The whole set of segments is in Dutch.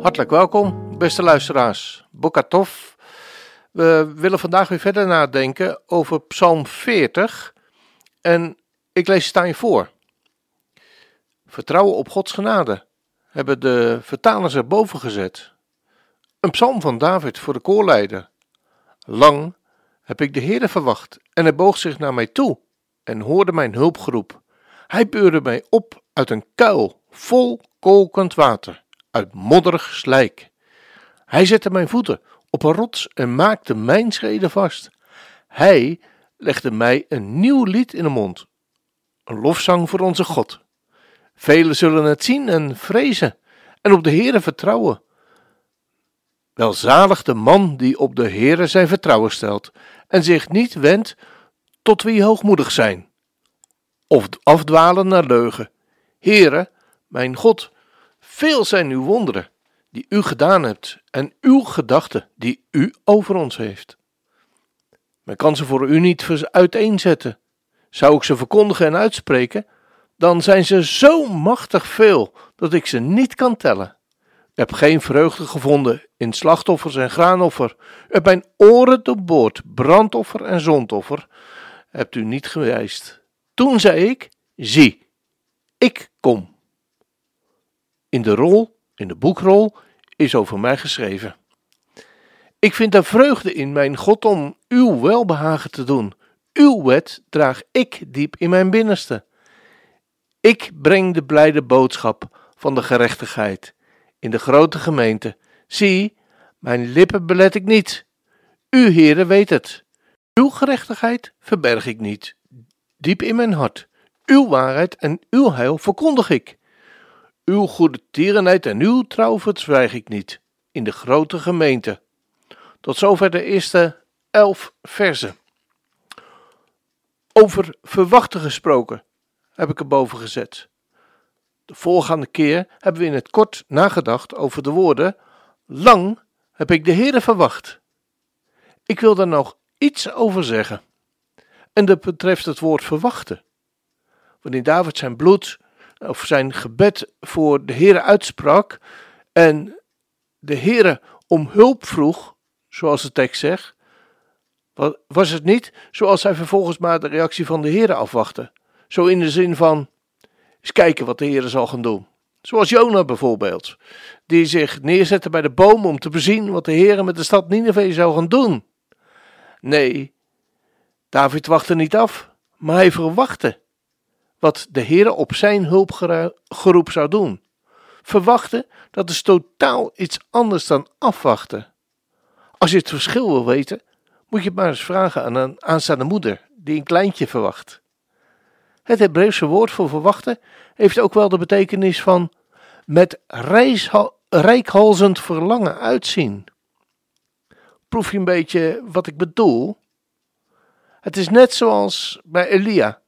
Hartelijk welkom, beste luisteraars. Bokatov. We willen vandaag weer verder nadenken over Psalm 40. En ik lees het aan je voor. Vertrouwen op Gods genade hebben de vertalers erboven gezet. Een psalm van David voor de koorleider. Lang heb ik de Heere verwacht en hij boog zich naar mij toe en hoorde mijn hulpgeroep. Hij beurde mij op uit een kuil vol kokend water, uit modderig slijk. Hij zette mijn voeten op een rots en maakte mijn schreden vast. Hij legde mij een nieuw lied in de mond, een lofzang voor onze God. Velen zullen het zien en vrezen en op de Heere vertrouwen. Welzalig de man die op de Heere zijn vertrouwen stelt en zich niet wendt tot wie hoogmoedig zijn of afdwalen naar leugen. Heere, mijn God, veel zijn uw wonderen die u gedaan hebt en uw gedachten die u over ons heeft. Men kan ze voor u niet uiteenzetten. Zou ik ze verkondigen en uitspreken, dan zijn ze zo machtig veel dat ik ze niet kan tellen. Ik heb geen vreugde gevonden in slachtoffers en graanoffer. U mijn oren doorboord, brandoffer en zondoffer. Hebt u niet gewijst. Toen zei ik: Zie, ik kom. In de rol, in de boekrol, is over mij geschreven. Ik vind er vreugde in, mijn God, om uw welbehagen te doen. Uw wet draag ik diep in mijn binnenste. Ik breng de blijde boodschap van de gerechtigheid in de grote gemeente. Zie, mijn lippen belet ik niet. U, Heere, weet het. Uw gerechtigheid verberg ik niet. Diep in mijn hart. Uw waarheid en uw heil verkondig ik. Uw goede tierenheid en uw trouw verzwijg ik niet. In de grote gemeente. Tot zover de eerste elf versen. Over verwachten gesproken heb ik erboven gezet. De voorgaande keer hebben we in het kort nagedacht over de woorden: Lang heb ik de Heere verwacht. Ik wil daar nog iets over zeggen. En dat betreft het woord verwachten. Wanneer David zijn bloed of zijn gebed voor de Heere uitsprak en de Heere om hulp vroeg, zoals de tekst zegt, was het niet zoals hij vervolgens maar de reactie van de Heere afwachtte. Zo in de zin van, eens kijken wat de Heere zal gaan doen. Zoals Jona bijvoorbeeld, die zich neerzette bij de boom om te bezien wat de Heere met de stad Nineveh zou gaan doen. Nee, David wachtte niet af, maar hij verwachtte wat de Heere op zijn hulpgeroep zou doen. Verwachten, dat is totaal iets anders dan afwachten. Als je het verschil wil weten, moet je het maar eens vragen aan een aanstaande moeder die een kleintje verwacht. Het Hebreeuwse woord voor verwachten heeft ook wel de betekenis van met rijkhalzend verlangen uitzien. Proef je een beetje wat ik bedoel? Het is net zoals bij Elia,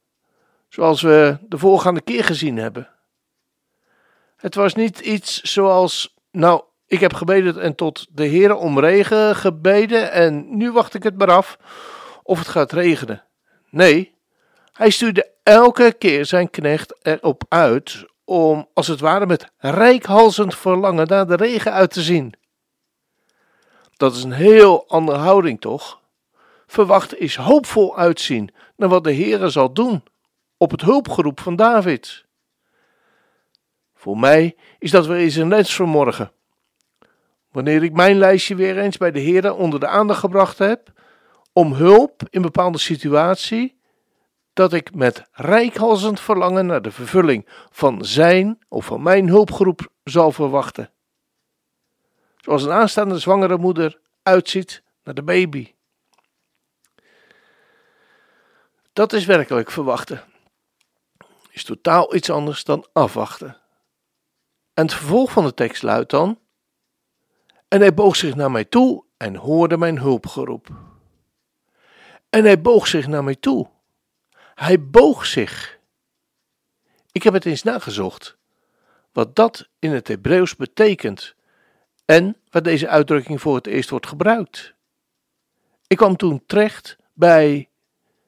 zoals we de voorgaande keer gezien hebben. Het was niet iets zoals, nou, ik heb gebeden en tot de Heer om regen gebeden en nu wacht ik het maar af of het gaat regenen. Nee, hij stuurde elke keer zijn knecht erop uit om, als het ware, met rijkhalzend verlangen naar de regen uit te zien. Dat is een heel andere houding, toch? Verwachten is hoopvol uitzien naar wat de Heere zal doen op het hulpgeroep van David. Voor mij is dat weer eens een les vanmorgen. Wanneer ik mijn lijstje weer eens bij de Heer onder de aandacht gebracht heb, om hulp in bepaalde situatie, dat ik met rijkhalzend verlangen naar de vervulling van zijn of van mijn hulpgroep zal verwachten. Zoals een aanstaande zwangere moeder uitziet naar de baby. Dat is werkelijk verwachten. Is totaal iets anders dan afwachten. En het vervolg van de tekst luidt dan: En hij boog zich naar mij toe en hoorde mijn hulpgeroep. En hij boog zich naar mij toe. Hij boog zich. Ik heb het eens nagezocht, wat dat in het Hebreeuws betekent en waar deze uitdrukking voor het eerst wordt gebruikt. Ik kwam toen terecht bij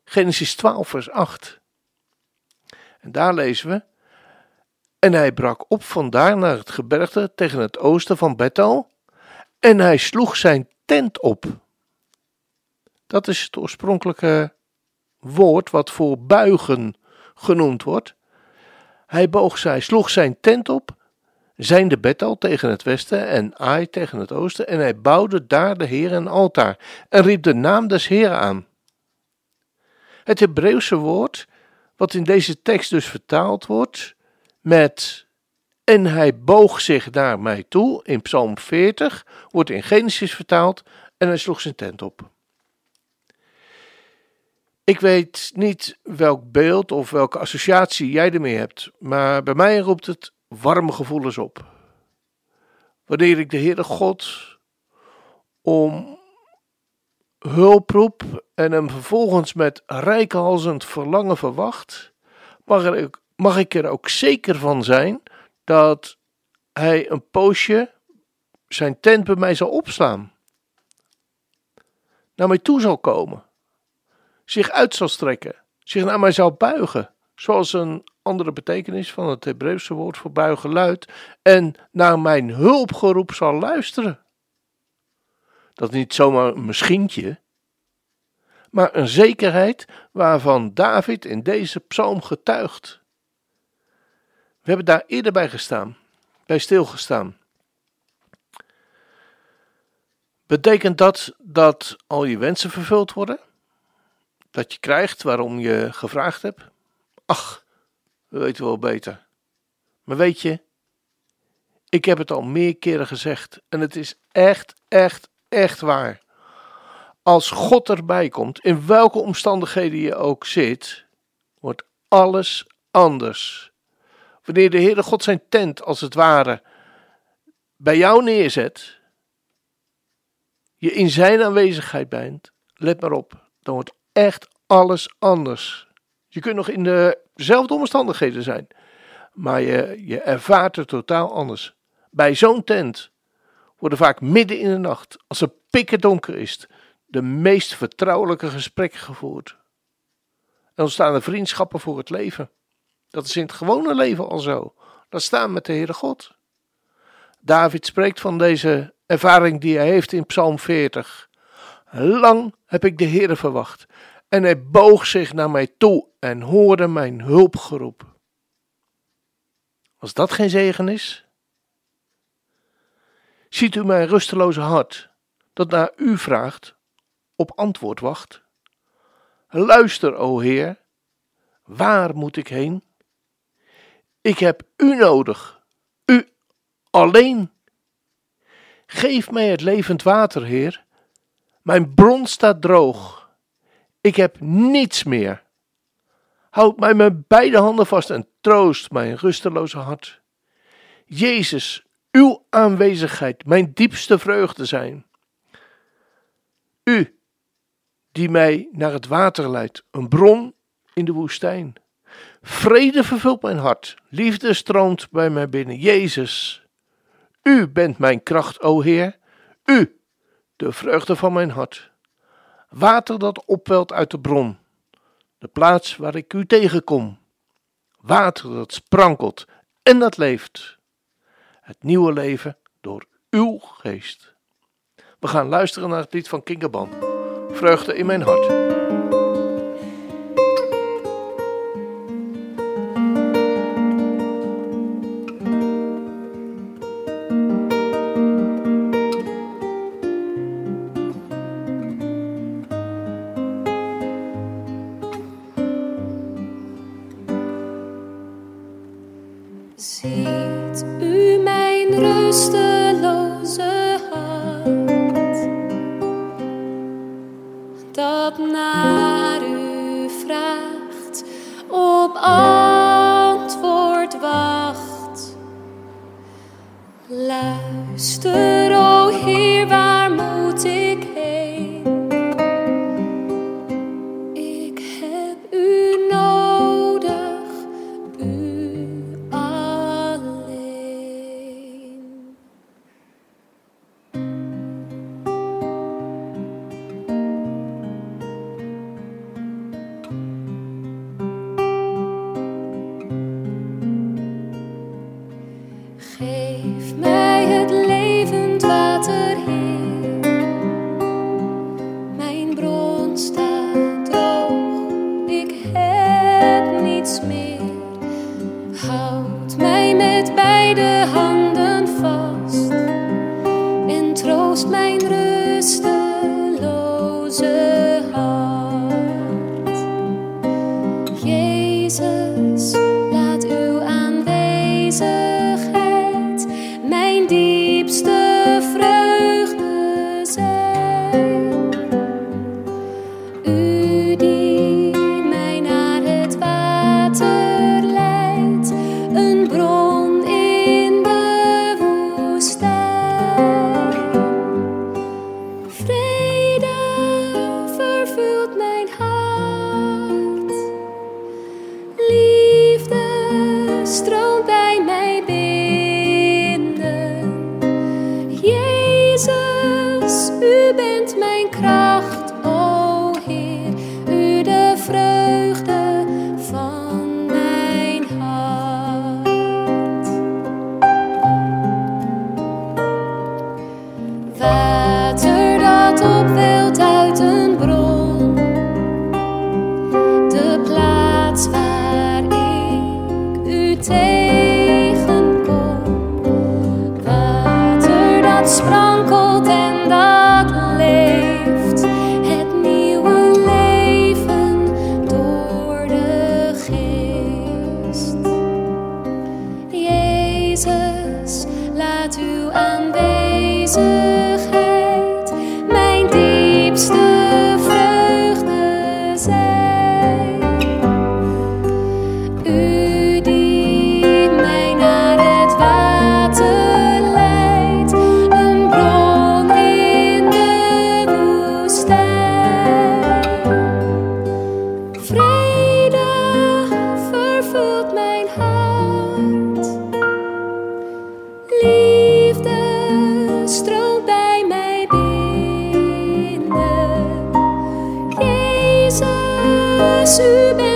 Genesis 12, vers 8. En daar lezen we: En hij brak op vandaar naar het gebergte tegen het oosten van Bethel, en hij sloeg zijn tent op. Dat is het oorspronkelijke woord wat voor buigen genoemd wordt. Hij boog zij, sloeg zijn tent op, zijn de Bethel tegen het westen en Ai tegen het oosten, en hij bouwde daar de Heer een altaar en riep de naam des Heeren aan. Het Hebreeuwse woord, wat in deze tekst dus vertaald wordt met en hij boog zich naar mij toe in Psalm 40, wordt in Genesis vertaald en hij sloeg zijn tent op. Ik weet niet welk beeld of welke associatie jij ermee hebt, maar bij mij roept het warme gevoelens op. Wanneer ik de Heere God om hulp roep en hem vervolgens met rijkhalzend verlangen verwacht, mag, er, mag ik er ook zeker van zijn dat hij een poosje zijn tent bij mij zal opslaan. Naar mij toe zal komen zich uit zal strekken, zich naar mij zal buigen, zoals een andere betekenis van het Hebreeuwse woord voor buigen luidt, en naar mijn hulpgeroep zal luisteren. Dat is niet zomaar een misschientje, maar een zekerheid waarvan David in deze psalm getuigt. We hebben daar eerder bij gestaan, bij stilgestaan. Betekent dat dat al je wensen vervuld worden? dat je krijgt waarom je gevraagd hebt? Ach, we weten wel beter. Maar weet je, ik heb het al meer keren gezegd en het is echt, echt, echt waar. Als God erbij komt, in welke omstandigheden je ook zit, wordt alles anders. Wanneer de Heere God zijn tent, als het ware, bij jou neerzet, je in zijn aanwezigheid bent, let maar op, dan wordt echt alles anders. Je kunt nog in dezelfde omstandigheden zijn, maar je, je ervaart het totaal anders. Bij zo'n tent worden vaak midden in de nacht, als het pikken donker is, de meest vertrouwelijke gesprekken gevoerd. En ontstaan er vriendschappen voor het leven. Dat is in het gewone leven al zo. Dat staan met de Heere God. David spreekt van deze ervaring die hij heeft in Psalm 40. Lang heb ik de Heere verwacht en hij boog zich naar mij toe en hoorde mijn hulpgeroep. Als dat geen zegen is? Ziet u mijn rusteloze hart, dat naar u vraagt, op antwoord wacht? Luister, o Heer, waar moet ik heen? Ik heb u nodig, u alleen. Geef mij het levend water, Heer. Mijn bron staat droog ik heb niets meer. Houd mij met beide handen vast en troost mijn rusteloze hart. Jezus, uw aanwezigheid, mijn diepste vreugde zijn. U, die mij naar het water leidt, een bron in de woestijn. Vrede vervult mijn hart, liefde stroomt bij mij binnen. Jezus, u bent mijn kracht, o Heer, u, de vreugde van mijn hart water dat opwelt uit de bron, de plaats waar ik u tegenkom. Water dat sprankelt en dat leeft. Het nieuwe leven door uw geest. We gaan luisteren naar het lied van Kinkerban. Vreugde in mijn hart. antwoord wacht. Luister. sube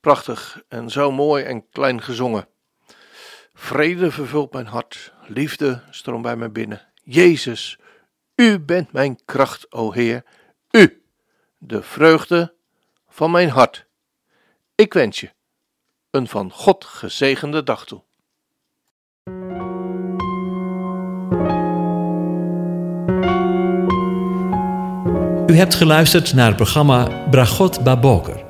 Prachtig en zo mooi en klein gezongen. Vrede vervult mijn hart, liefde stroomt bij mij binnen. Jezus, U bent mijn kracht, o Heer, U, de vreugde van mijn hart. Ik wens je een van God gezegende dag toe. U hebt geluisterd naar het programma Bragot Baboker.